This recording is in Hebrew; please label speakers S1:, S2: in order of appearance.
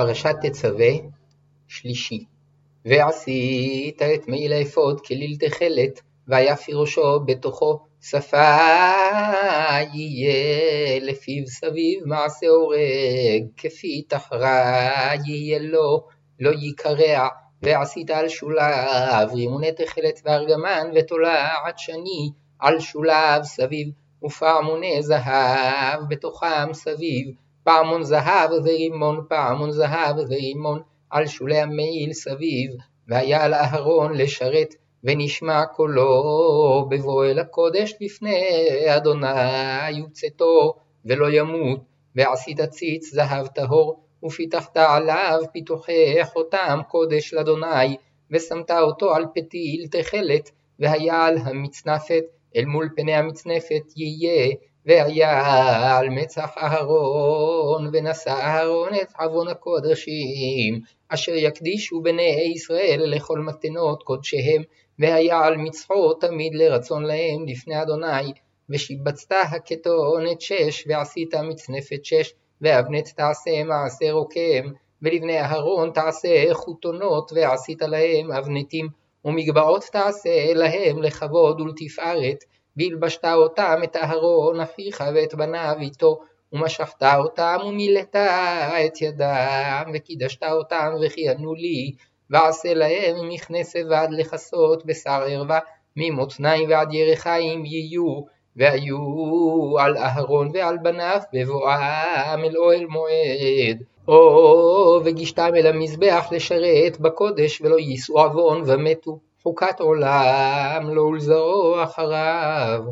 S1: פרשת תצווה, שלישי. ועשית את מעיל האפוד כליל תכלת, ויפי ראשו בתוכו שפה יהיה לפיו סביב מעשה הורג, כפי תחרה יהיה לו, לא יקרע, ועשית על שוליו רימוני תכלת וארגמן ותולעת שני על שוליו סביב, ופעמוני זהב בתוכם סביב, פעמון זהב ורימון פעמון זהב ורימון על שולי המעיל סביב, והיה על אהרון לשרת ונשמע קולו בבוא אל הקודש לפני אדוני וצאתו ולא ימות, ועשית ציץ זהב טהור ופיתחת עליו פיתוחי חותם קודש לאדוני ושמת אותו על פתיל תכלת והיה על המצנפת אל מול פני המצנפת יהיה והיה על מצח אהרון, ונשא אהרון את עוון הקודשים, אשר יקדישו בני ישראל לכל מתנות קודשיהם, והיה על מצחו תמיד לרצון להם לפני אדוני, ושיבצת הכתונת שש, ועשית מצנפת שש, ואבנת תעשה מעשה רוקם, ולבני אהרון תעשה חותונות, ועשית להם אבנתים, ומגבעות תעשה להם לכבוד ולתפארת, והלבשת אותם את אהרון אחיך ואת בניו איתו, ומשכת אותם ומילאת את ידם, וקידשת אותם וכיהנו לי, ועשה להם מכנה שבד לכסות בשר ערווה, ממותניים ועד ירחיים יהיו, והיו על אהרון ועל בניו בבואם אל אוהל מועד. או וגישתם אל המזבח לשרת בקודש ולא יישאו עוון ומתו. חוקת עולם לא ולזרוע אחריו